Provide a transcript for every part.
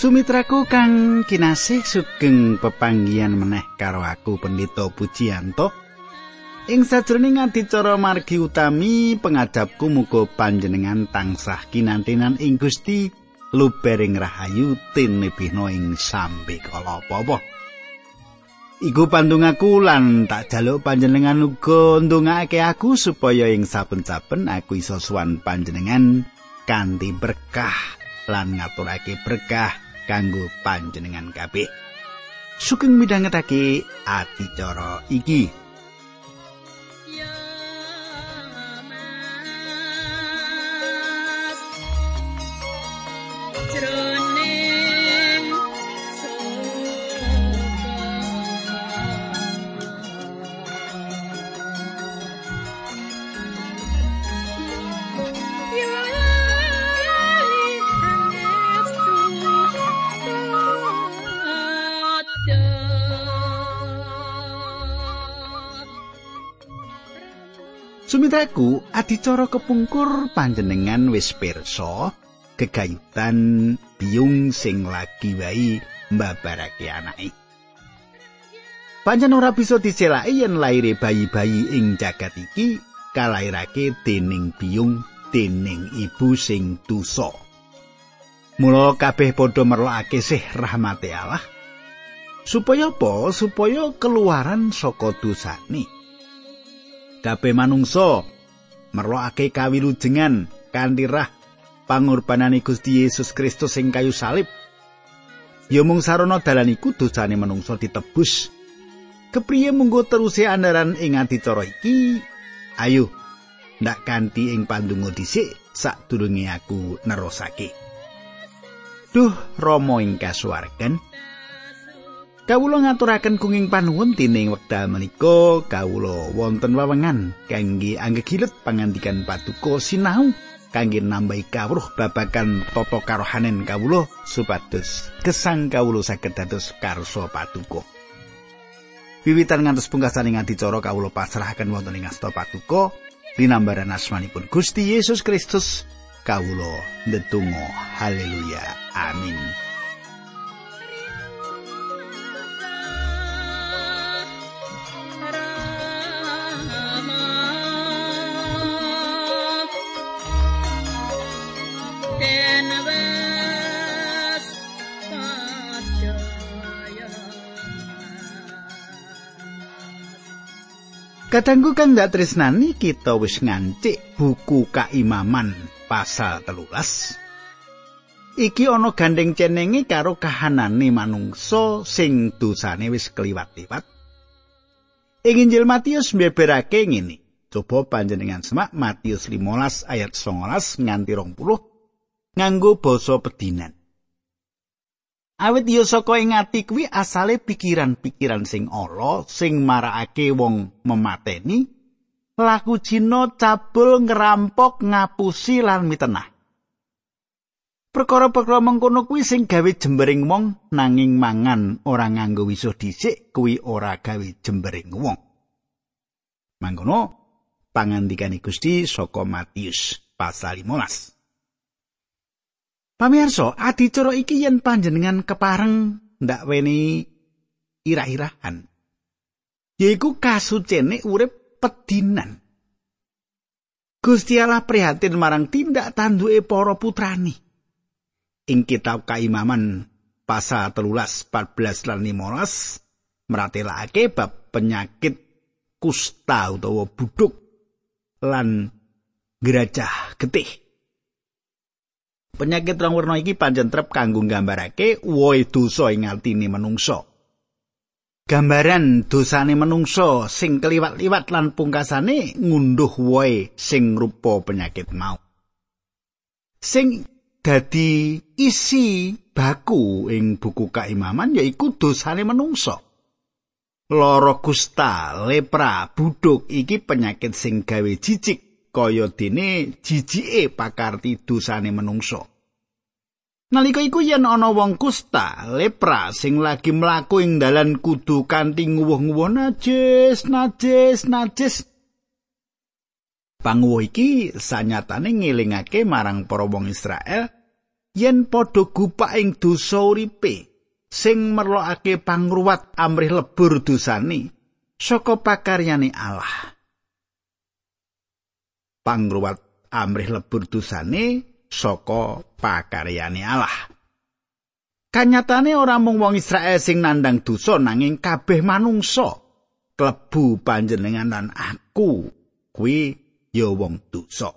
Sumitraku kang kinasih sugeng pepanggian meneh karo aku Pendito Pujiyanto. Ing sajroning adicara margi utami pengadapku muga panjenengan tansah kinantenan ing Gusti lubering rahayu tinebihna ing sambe kala apa Iku pandungaku lan tak jaluk panjenengan uga ndongake aku supaya ing saben-saben aku iso suwan panjenengan kanthi berkah lan ngaturake berkah kanggo panjenengan kabeh. Sugeng midhangetake adicara iki. Sumitraku, adicara kepungkur panjenengan wis pirsa gegayutan biung sing lagi wae mbabarake anake. Panjen ora bisa dicelaki yen laire bayi-bayi ing jagat iki kalairake dening biung dening ibu sing dosa. Mula kabeh padha merlokake sih rahmate Allah. Supaya apa? Supaya keluaran saka dosane. Kabeh manungsa merlokake kawilujengan kanthi rah pangorbanane Gusti Yesus Kristus ing kayu salib. Ya mung sarana dalan iku dosane manungsa ditebus. Kepriye munggo teruse andaran ing adicara iki? Ayo ndak kanthi ing pandonga dhisik sadurunge aku nerosake. Duh Rama ing kasuwargan. Kawula ngaturaken kenging panuwun dening wekdal menika. Kawula wonten wewengan kangge anggegilet pangandikan patuko sinau kangge nambahi kawruh babagan tata karohanen kawula supados gesang kawula saged dados karso patuko. Wiwitan ngantos pungkasaning adicara kawula pasrahaken wonten ing asta patuko linambaran asmanipun Gusti Yesus Kristus. Kawula ndedonga. Haleluya. Amin. Kadangku kang ndak tresnani kita wis ngancik buku kaimaman pasal telulas. Iki ana gandeng cenenge karo kahanane manungsa sing dosane wis kliwat-liwat. Ing Injil Matius mbeberake ngene. Coba panjenengan semak Matius 15 ayat 19 nganti 20 nganggo basa pedinan. Awit ya saka ing ati kuwi asale pikiran-pikiran sing ala sing marakake wong memateni, laku Cina cabul ngerampok ngapusi lan mitenah. Perkara-perkara mengkono kuwi sing gawe jembering wong nanging mangan ora nganggo wisuh dhisik kuwi ora gawe jembering wong. Mangkono pangandikane Gusti saka Matius pasal 15. Pamirsa, adicara iki yen panjenengan kepareng ndak weni irah-irahan. Yaiku kasucene urip pedinan. Gusti Allah prihatin marang tindak tanduke para putrani. Ing kitab Kaimaman pasal telulas 14 lan 15 meratelake bab penyakit kusta utawa buduk lan gerajah getih. Penyakit rong werna iki pancen trep kanggo nggambarake woe dosa ing atine manungsa. Gambaran dosane manungsa sing keliwat-liwat lan pungkasane ngunduh woe sing rupa penyakit mau. Sing dadi isi baku ing buku kaimaman yaiku dosane manungsa. Loro kusta, lepra, buduk iki penyakit sing gawe jijik kaya dene jijike pakarti dosane manungsa. Nalika iku yen ana wong kusta, lepra sing lagi mlaku ing dalan kudu kanthi nguwuh-nguwuh najis, najis, najis. Panguwuh iki sanyatane ngelingake marang para wong Israel yen padha gupak ing dosa uripe sing merlokake pangruwat amrih lebur dosane saka pakaryane Allah. Pangruwat amrih lebur dosane saka pakaryane Allah. Kanyatane ora mung wong Israel sing nandang dosa nanging kabeh manungsa klebu panjenengan lan aku kuwi ya wong dosa.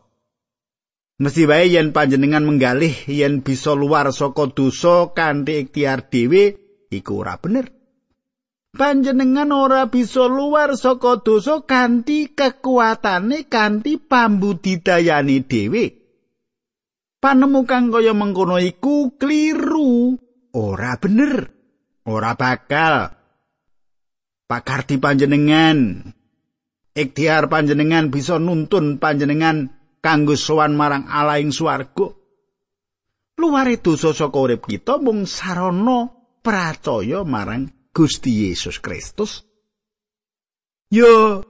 Mesti wae yen panjenengan menggalih yen bisa luar saka dosa kanthi ikhtiar dhewe iku ora bener. Panjenengan ora bisa luar saka dosa kanthi kekuatane kanthi pambudidayane dhewe. Panemu kang kaya mengkono iku kliru, ora bener, ora bakal. Pakarti panjenengan, ikhtiar panjenengan bisa nuntun panjenengan kanggo sowan marang Allah ing swarga. Luare dosa saka urip kita mung sarana percaya marang Gusti Yesus Kristus. Yo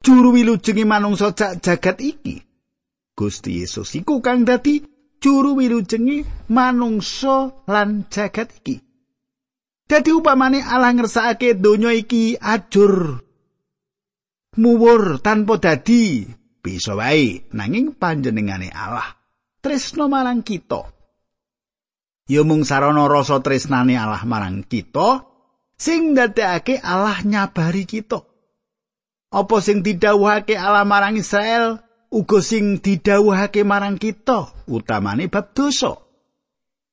juru wilujenge manungsa cak jagat iki. Gusti Yesus iku kang dadi juru wilujenge manungsa lan jagat iki. Dadi upamane Allah ngersakake donya iki ajur muwur tanpa dadi bisa wae nanging panjenengane Allah tresno marang kita ya mung sarana rasa tresnane Allah marang kita sing ndadekake Allah nyabari kita apa sing didhawuhake Allah marang Israel uga sing didhawuhake marang kita utamane bab dosa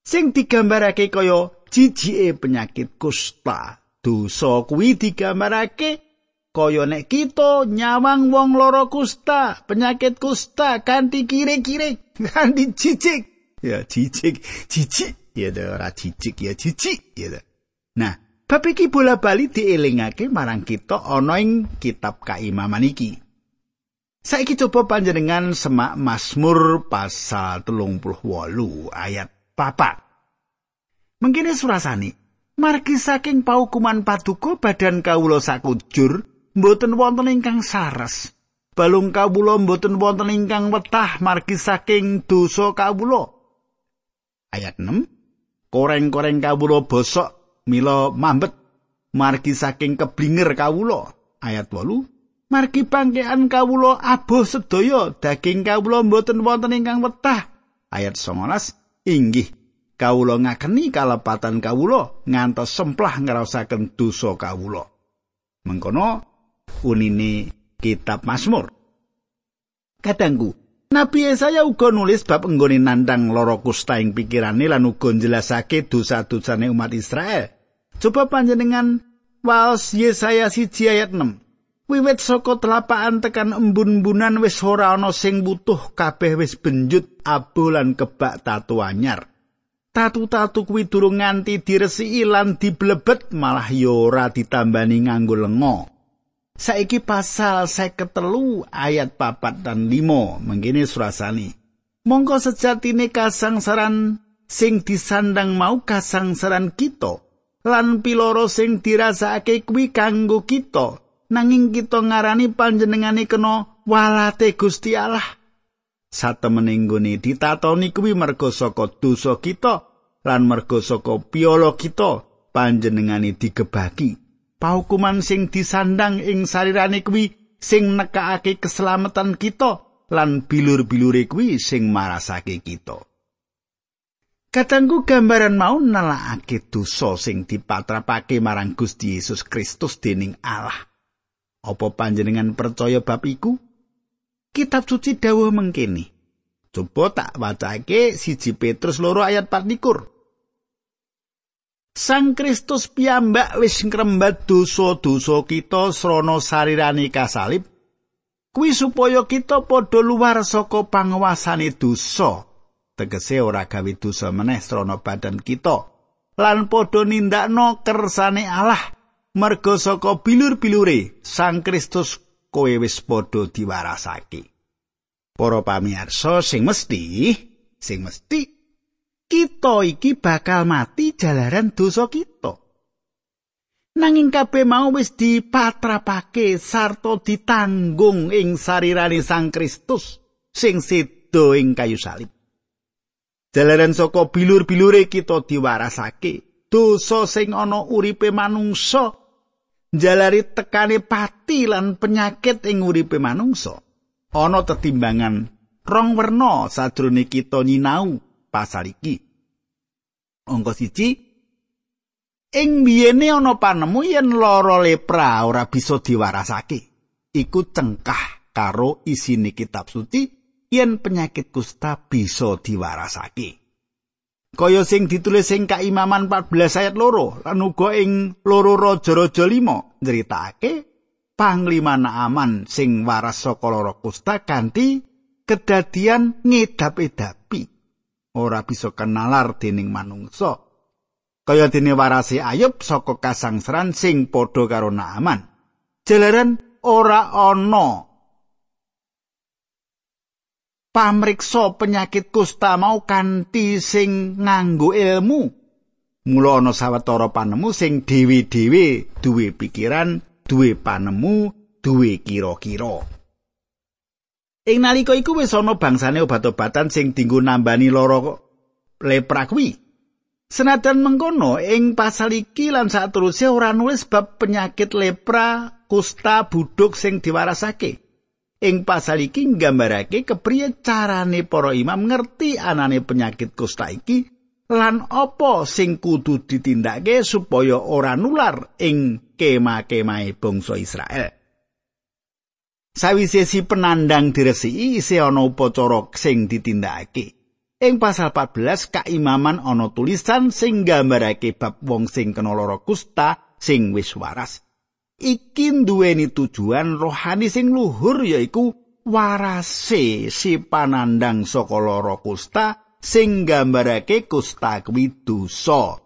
sing digambarake kaya jijike penyakit kusta dosa kuwi digambarake kaya nek kita nyawang wong loro kusta, penyakit kusta kanthi kire-kire, kanthi cicik. Ya cicik, cicik. Ya ora cicik ya cicik ya. Nah, bab iki bola-bali dielingake marang kita ana ing kitab kaimaman iki. Saiki coba panjenengan semak Mazmur pasal 38 ayat papat. Mengkini surasani, margi saking paukuman paduka badan kawula sakujur, mboten wonten ingkang sares. Balung kawula mboten wonten ingkang wetah margi saking dosa kawula. Ayat 6. Koreng-koreng kawula bosok mila mambet margi saking keblinger kawula. Ayat 8. Margi pangkean kawula aboh sedaya daging kawula mboten wonten ingkang wetah. Ayat 19. Inggih kawula ngakeni kalepatan kawula ngantos semplah ngrasaken dosa kawula. Mengkono unine kitab Mazmur. Kadangku, Nabi Yesaya uga nulis bab enggone nandang lara kusta ing pikirane lan uga njelasake dosa-dosane umat Israel. Coba panjenengan waos Yesaya siji ayat 6. Wiwit saka telapakan tekan embun-embunan wis ora ana sing butuh kabeh wis benjut abu lan kebak tatu anyar. Tatu-tatu kuwi durung nganti diresiki lan diblebet malah ya ora ditambani nganggo lenga. Saiki pasal ketelu ayat papat dan limo mengkini surasani. Mongko sejatine kasangsaran sing disandang mau kasangsaran kita lan piloro sing dirasake kuwi kanggo kita nanging kita ngarani panjenengane kena walate Gusti Allah. Satemene nggone ditatoni kuwi merga saka dosa kita lan merga saka piolo kita panjenengane digebaki. paukuman sing disandang ing sarirane kuwi sing nekakake keselamatan kita lan bilur-bilure kuwi sing marasake kita. Katanggu gambaran mau nelakake dosa sing dipatrapake marang Gusti Yesus Kristus dening Allah. Apa panjenengan percaya bab iku? Kitab suci dawuh mengkene. Coba tak wacake siji Petrus loro ayat 4 Sang Kristus piyambak wis ngrembat dosa-dosa kita srana sarirane kasalib kuwi supaya kita padha luar saka panguasane dosa tegese ora gawe dosa meneh srana badan kita lan padha nindakno kersane Allah merga saka bilur-bilure Sang Kristus kowe wis padha diwarasake para pamirsa sing mesti sing mesti kita iki bakal mati jalaran dosa kita. Nanging kabeh mau wis dipatrapake sarta ditanggung ing sarirane Sang Kristus sing sedo ing kayu salib. Jalaran saka bilur-bilure kita diwarasake. Dosa sing ana uripe manungsa jalari tekane pati lan penyakit ing uripe manungsa. Ana tetimbangan rong werna sadurunge kita nyinau pasal iki. Angka siji ing biyene ana panemu yen lara lepra ora bisa diwarasake. Iku cengkah karo isine kitab suci yen penyakit kusta bisa diwarasake. Kaya sing ditulis ing Kaimaman 14 ayat loro lan uga ing loro raja-raja 5 nyritakake panglima Naaman sing waras saka lara kusta kanthi kedadian ngedap-edapi ora bisa kenalar dening manungsa. Kaya dene warase Ayub saka kasangsaran sing padha karo Naaman. Jalaran ora ana pamriksa penyakit kusta mau kanthi sing nganggo ilmu. Mula ana sawetara panemu sing dhewe-dhewe duwe pikiran, duwe panemu, duwe kira-kira. Ing nalika iku wis ana bangsane obat-obatan sing dinggo nambani lara lepra kuwi. Senajan mengkono ing pasal iki lan saterusé ora nulis bab penyakit lepra, kusta, buduk sing diwarasake. Ing pasal iki nggambarake kepriye carane para imam ngerti anane penyakit kusta iki lan apa sing kudu ditindakake supaya ora nular ing kemah-kemahe bangsa Israel. Sawise si penandang diresiki isih ana upacara sing ditindakake. Ing pasal 14 kaimaman ana tulisan sing nggambarake bab wong sing kena lara kusta sing wis waras. Iki duweni tujuan rohani sing luhur yaiku warase si panandang saka lara kusta sing gambarake kusta kuwi dosa.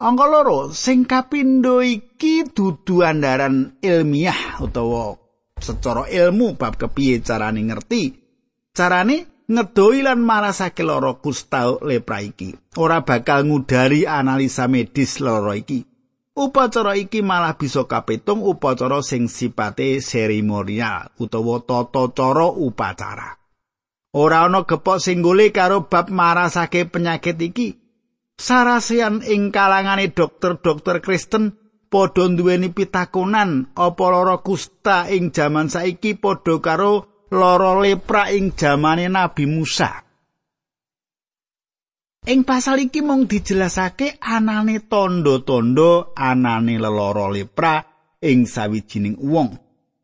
Angka loro sing kapindo iki dudu andaran ilmiah utawa secara ilmu bab kepiye carane ngerti. Carane ngedoi lan marasake lara kusta lepra iki. Ora bakal ngudari analisa medis lara iki. Upacara iki malah bisa kapitung upacara sing sipate seremonial utawa tata cara upacara. Ora ana gepok sing karo bab marasake penyakit iki. Sarasian ing kalangane dokter-dokter Kristen padha duweni pitakonan apa lara kusta ing jaman saiki padha karo lara lepra ing jamane Nabi Musa. Ing pasal iki mung dijelasake anane tondo-tondo anane lelara lepra ing sawijining wong.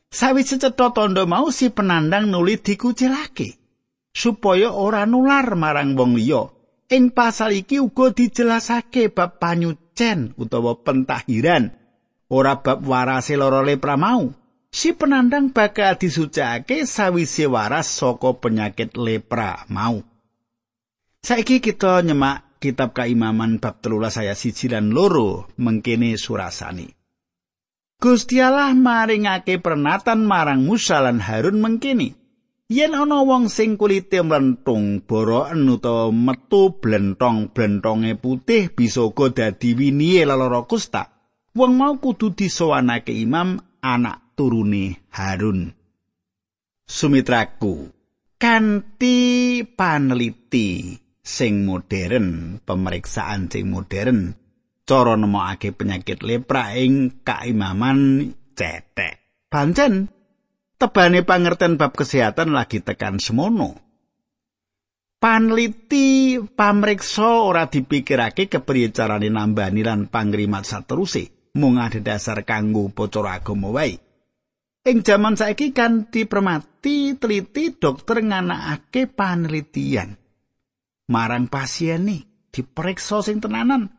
Sawise cetha tondo mau si penandang nuli dikucilake supaya ora nular marang wong liya. Ing pasal iki uga dijelasake bab panyucen utawa pentahiran ora bab warase lara lepra mau. Si penandang bakal disucake sawise waras saka penyakit lepra mau. Saiki kita nyemak kitab kaimaman bab telulas saya siji dan loro mengkene surasani. Gusti Allah maringake pernatan marang Musa lan Harun mengkene. Yen ana wong sing kulite mlentung boroen utawa metu blentong-blentonge putih bisa uga dadi winihe lara kusta. Wong mau kudu disowanake imam anak turune Harun. Sumitraku, kanthi paneliti sing modern, pemeriksaan sing modern, cara nemokake penyakit lepra ing kaimaman cetek. Pancen tebane pangerten bab kesehatan lagi tekan semono. Panliti pamriksa ora dipikirake kepriye carane nambani lan pangrimat sateruse, mung ada dasar kanggo upacara agama wae. Ing jaman saiki kanthi permati teliti dokter nganakake panelitian. Marang pasiene diperiksa sing tenanan.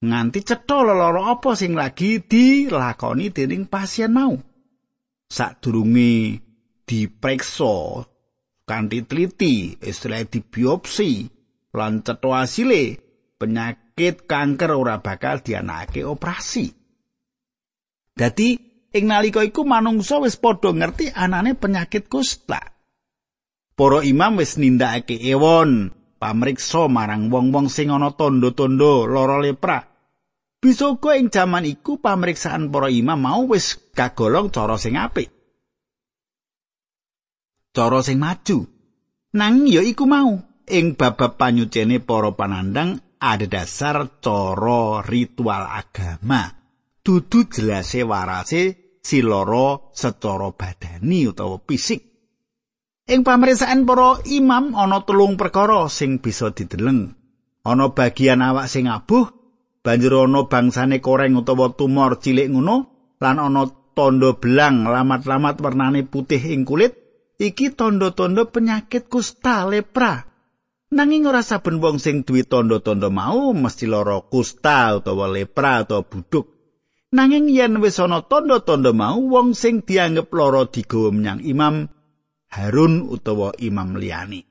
Nganti cetha lara apa sing lagi dilakoni dening pasien mau. Sadurunge diperiksa kanthi teliti istilah di biopsi lan cetha asile penyakit kanker ora bakal dianake operasi. Dadi ing nalika iku manungsa wis padha ngerti anane penyakit kusta. Para imam wis nindakake ewon pamriksa marang wong-wong sing ana tondo-tondo lara lepra. Bisa uga ing jaman iku pamriksaan para imam mau wis kagolong cara sing apik. Cara sing maju. Nang ya iku mau ing babab panyucene para panandang ada dasar cara ritual agama. Dudu jelase warase si loro secara badani utawa fisik. Ing pameriksaan para imam ana telung perkara sing bisa dideleng. Ana bagian awak sing abuh, banjur ana bangsane koreng utawa tumor cilik ngono, lan ana tandha belang lamat-lamat warnane putih ing kulit. Iki tandha-tandha penyakit kusta lepra. Nanging ora saben wong sing duwe tandha-tandha mau mesti lara kusta utawa lepra utawa buduk. Nanging yen wis ana tandha-tandha mau wong sing dianggep lara digawa menyang imam Harun utawa imam liyane.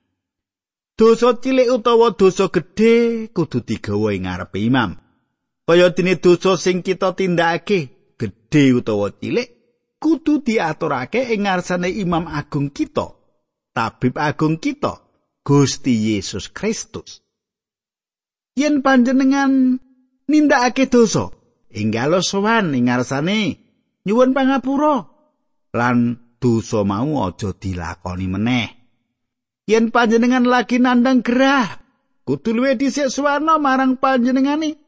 Dosa cilik utawa dosa gedhe kudu digawa ing ngarepe imam. Kaya dene dosa sing kita tindakake, gedhe utawa cilik, kudu diaturake ing ngarsane imam agung kita, tabib agung kita. Gusti Yesus Kristus. Yen panjenengan nindakake dosa, enggal sowan ing ngarsane nyuwun pangapura lan dosa mau aja dilakoni meneh. Yen panjenengan lagi nandang gerah, kudu luwih dhisik suwana marang panjenengane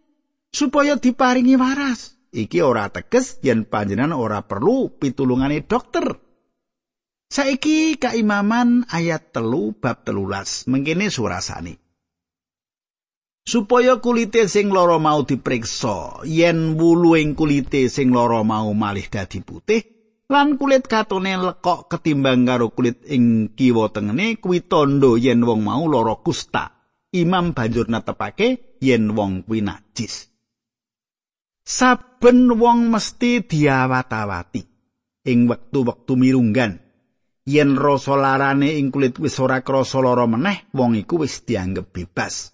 supaya diparingi waras. Iki ora teges yen panjenengan ora perlu pitulungane dokter. Saiki kaimaman ayat telu bab telulas mengkene surasane. Supaya kulite sing lara mau dipriksa, yen wulu ing kulite sing lara mau malih dadi putih, lan kulit katone lekok ketimbang karo kulit ing kiwa tengene kuwi tandha yen wong mau lara kusta. Imam banjur netepake yen wong kuwi najis. Saben wong mesti diawat-awati ing wektu-wektu mirunggan. yen rasa larane ing kulit wis ora krasa lara meneh wong iku wis dianggep bebas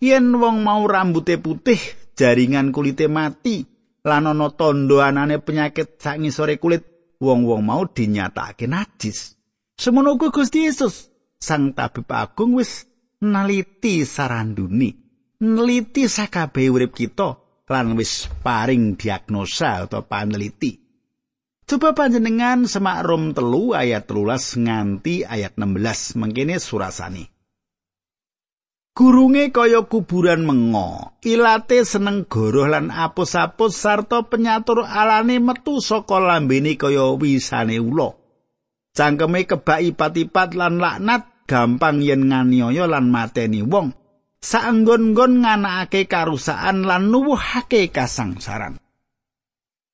yen wong mau rambute putih jaringan kulite mati lan ana tandha anane penyakit sak ngisore kulit wong-wong mau dinyatakake najis. Semono uga Gusti Yesus sang tabib agung wis naliti saranduni neliti sakabeh urip kita lan wis paring diagnosa atau paneliti. Coba panjenengan semak rom telu ayat telulas nganti ayat 16 mengkini surasani. Gurunge kaya kuburan mengo, ilate seneng goroh lan apus-apus sarta penyatur alane metu saka lambene kaya wisane ula. Cangkeme kebak ipat-ipat lan laknat gampang yen nganiaya lan mateni wong. Saenggon-nggon nganakake karusakan lan nuwuhake kasangsaran.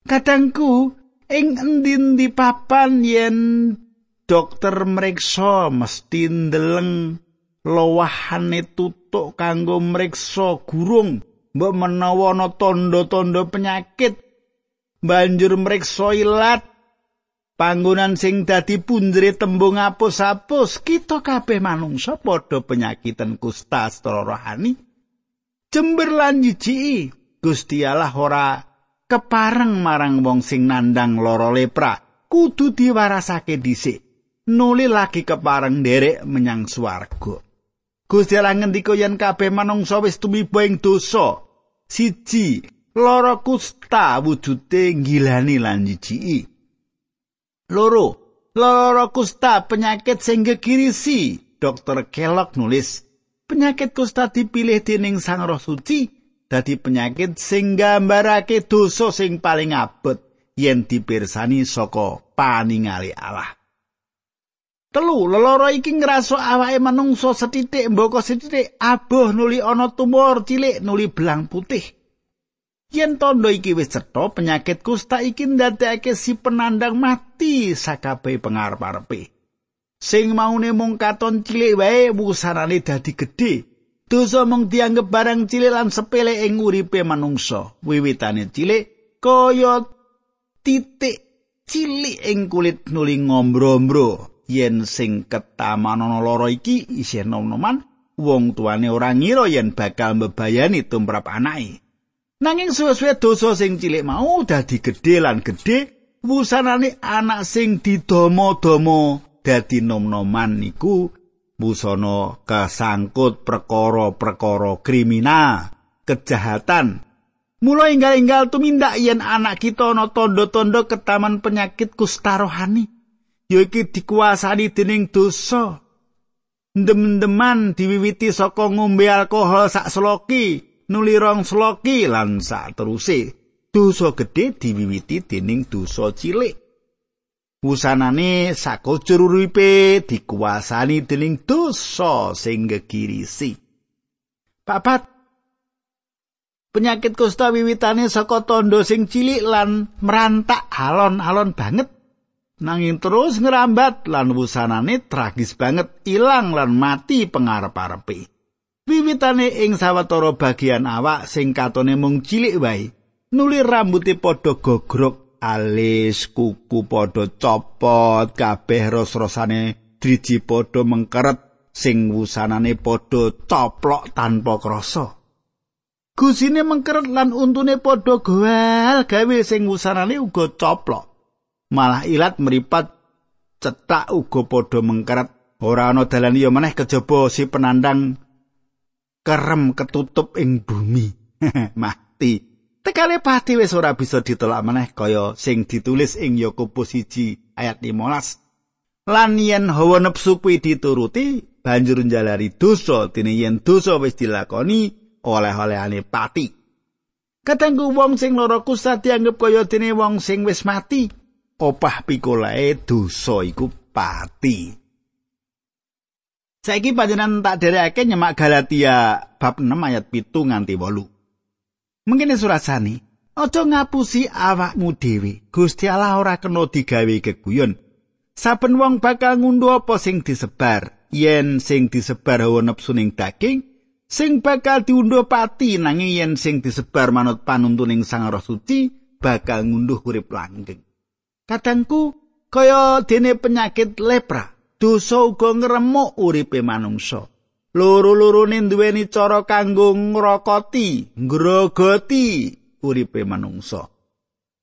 Kadangku ing endi-endi papan yen dokter mriksa mesti ndeleng lowahane tutuk kanggo mriksa gurung mbok menawa ana tanda-tanda penyakit. Banjur mriksa ilat. Panggonan sing dadi punjere tembung apus-apus kita kabeh manungsa padha penyakiten kusta secara rohani. Jember lan jiji Gusti Allah ora kepareng marang wong sing nandang lara lepra kudu diwarasake dhisik. Nuli lagi kepareng derek menyang swarga Gusti Allah ngendika yen kabeh manungsa wis tumiba ing dosa. Siji lara kusta wujude ngilani lan jijiki loro lara kusta penyakit sing gegirisi dokter Kellogg nulis penyakit kusta dipilih dening sang roh suci dadi penyakit sing nggambarake dosa sing paling abot yen dipirsani saka paningali Allah. Telu, leloro iki ngraso awake manungsa setitik mboko setitik aboh nuli ana tumor cilik nuli belang putih. Yen tondo iki wis cetha, penyakit kusta iki ndadekake si penandang mati sakabehe pangarep-arepe. Sing maune mung katon cilik wae wusanane dadi gedhe. Dosa mung dianggep barang cilik lan sepele ing uripe manungsa. Wiwitane cilik kaya titik cilik ing kulit nuli ngombro-ombro. Yen sing ketaman ana lara iki isih nom-noman, wong tuane ora ngira yen bakal mbebayani tumrap anake. Nanging suwe-suwe dosa sing cilik mau dadi gedhe lan gedhe, wusanane anak sing didomo-domo dadi nom-noman niku busana kasangkut perkara-perkara kriminal, kejahatan. Mula enggal-enggal tumindak yen anak kita ana tanda-tanda ketaman penyakit kusta rohani, yaiku dikuasani dening dosa. Ndem-ndeman diwiwiti saka ngombe alkohol sak sloki, nuli rong sloki lan sak teruse. Dosa gedhe diwiwiti dening dosa cilik. Wusanane sakujur uripe dikuasani dening dosa sing gegirisi. Papat Penyakit kusta wiwitane saka tondo sing cilik lan merantak alon-alon banget. Nanging terus ngerambat lan wusanane tragis banget ilang lan mati pengarep-arepe. Wiwitane ing sawetara bagian awak sing katone mung cilik wae, nuli rambuté padha gogrok, alis kuku padha copot, kabeh ros-rosane driji padha mengkeret, sing wusanane padha coplok tanpa krasa. Gusine mengkeret lan untune padha goal gawe sing wusanane uga coplok. Malah ilat meripat cetak uga padha mengkeret. Ora ana dalan liya meneh kejaba si penandang kerem ketutup ing bumi. Mati. Tekale pati wis ora bisa ditolak meneh kaya sing ditulis ing Yakobus 1 ayat 15. Lan yen hawa nepsu kuwi dituruti banjur njalari dosa dene yen dosa wis dilakoni oleh-olehane pati. Katanggu wong sing lara kusta dianggep kaya dene wong sing wis mati. Opah pikolae dosa iku pati. Saiki panjenengan tak derekake nyemak Galatia bab 6 ayat 7 nganti 8. Mungkin surat sani, aja ngapusi awakmu dhewe. Gusti Allah ora kena digawe keguyon. Saben wong bakal ngunduh apa sing disebar. Yen sing disebar hawa nepsu ning daging, sing bakal diunduh pati nanging yen sing disebar manut panuntuning Sang Roh Suci bakal ngunduh urip langgeng. Kadangku kaya dene penyakit lepra, dosa uga ngremuk uripe manungsa. Loro-lorone duweni cara kanggo ngrokoti, ngrogoti uripe manungsa.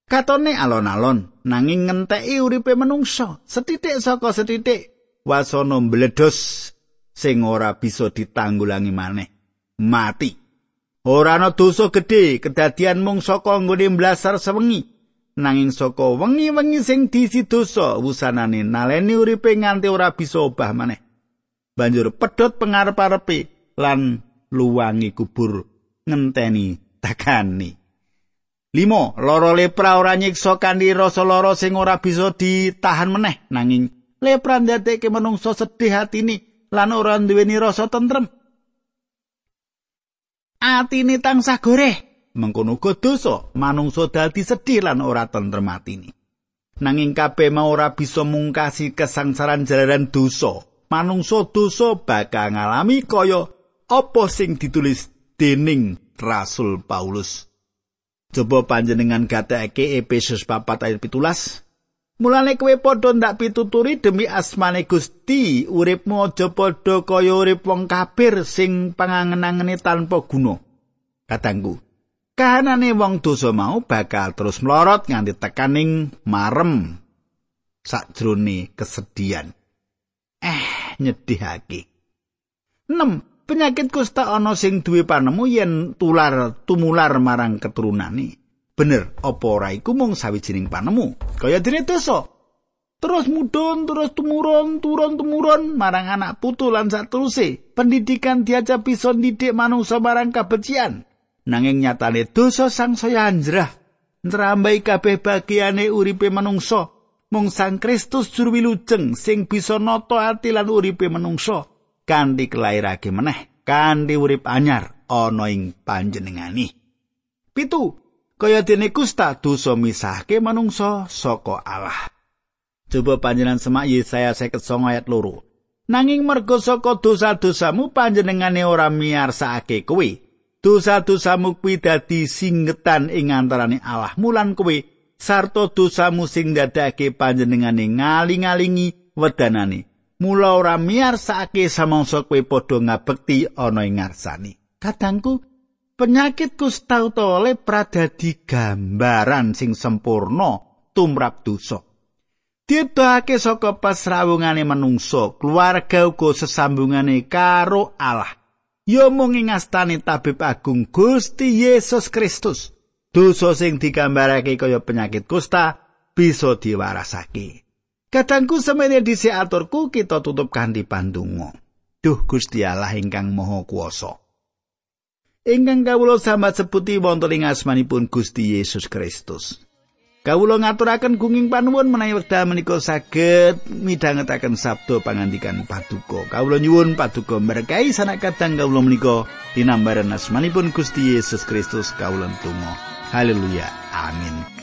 Katone alon-alon nanging ngenteki uripe manungsa, setitik saka setitik wasana mbledos sing ora bisa ditanggulangi maneh. mati. Ora ana dosa gedhe kedadian mung saka nggone mblasar sewengi. Nanging saka wengi-wengi sing diisi dosa wusanane naleni uripe nganti ora bisa obah maneh. Banjur pedhot pengarep-arepe lan luwangi kubur ngenteni takani. Limo, loro lepra ora nyiksa kanthi rasa lara sing ora bisa ditahan meneh nanging lepra ndadekke menungso sedih atine lan ora duweni rasa tentrem. atine tansah goreh mengkono uga dosa manungsa dadi sedih lan ora tentrem atine. Nanging kabeh mau ora bisa mungkasi kesangsaran jalaran dosa manungsa dosa bakal ngalami kaya apa sing ditulis dening Rasul Paulus. Coba panjenengan gatekake Efesus 4 ayat 17 Mulane kowe padha ndak pituturi demi asmane Gusti, uripmu aja padha kaya urip wong kafir sing pangangen-angene tanpa guna. Katanggu, kahanane wong dosa mau bakal terus melorot nganti tekaning marem sakjroning kesedihan. Eh, nyedihake. 6. Penyakit kusta ana sing duwe panemu yen tular tumular marang keturunane. bener apa ora iku mung sawijining panemu kaya dene dosa terus mudhun terus tumurun turun tumurun marang anak putu lan sateruse pendidikan diajak bisa didik manungsa marang kabecian nanging nyatane dosa sang saya anjrah nrambai kabeh bagiane uripe manungsa mung sang Kristus juru wilujeng sing bisa nata ati lan uripe manungsa kanthi kelairake meneh kanthi urip anyar ana ing panjenengani pitu kaya dene kusta dosa misahke manungsa saka Allah. Coba panjenengan semak Yesaya 59 ayat loro. Nanging merga saka dosa-dosamu panjenengane ora miyarsake kowe. Dosa-dosamu kuwi dadi singgetan ing antaraning Allah mulan kowe sarta dosamu sing dadake panjenengane ngaling-alingi wedanane. Mula ora miyarsake samangsa kowe padha ngabekti ana ing ngarsane. Kadangku penyakit kusta utawa dadi gambaran sing sempurna tumrap dosa. Didhake saka pasrawungane manungsa, keluarga uga sesambungane karo Allah. Ya mung ing astane tabib agung Gusti Yesus Kristus. Dosa sing digambarake kaya penyakit kusta bisa diwarasake. Kadangku semene dhisik aturku kita tutup kanthi pandonga. Duh Gusti Allah ingkang Maha Kuwasa. Ingkang kawula sambat sebuti wonten ing asmanipun Gusti Yesus Kristus. Kawula ngaturaken gunging panuwun menawi wekdal menika saged midhangetaken sabda pangandikan paduka. Kawula nyuwun paduka berkahi sanak kadang kawula menika dinambaran asmanipun Gusti Yesus Kristus kawula tunggu. Haleluya. Amin.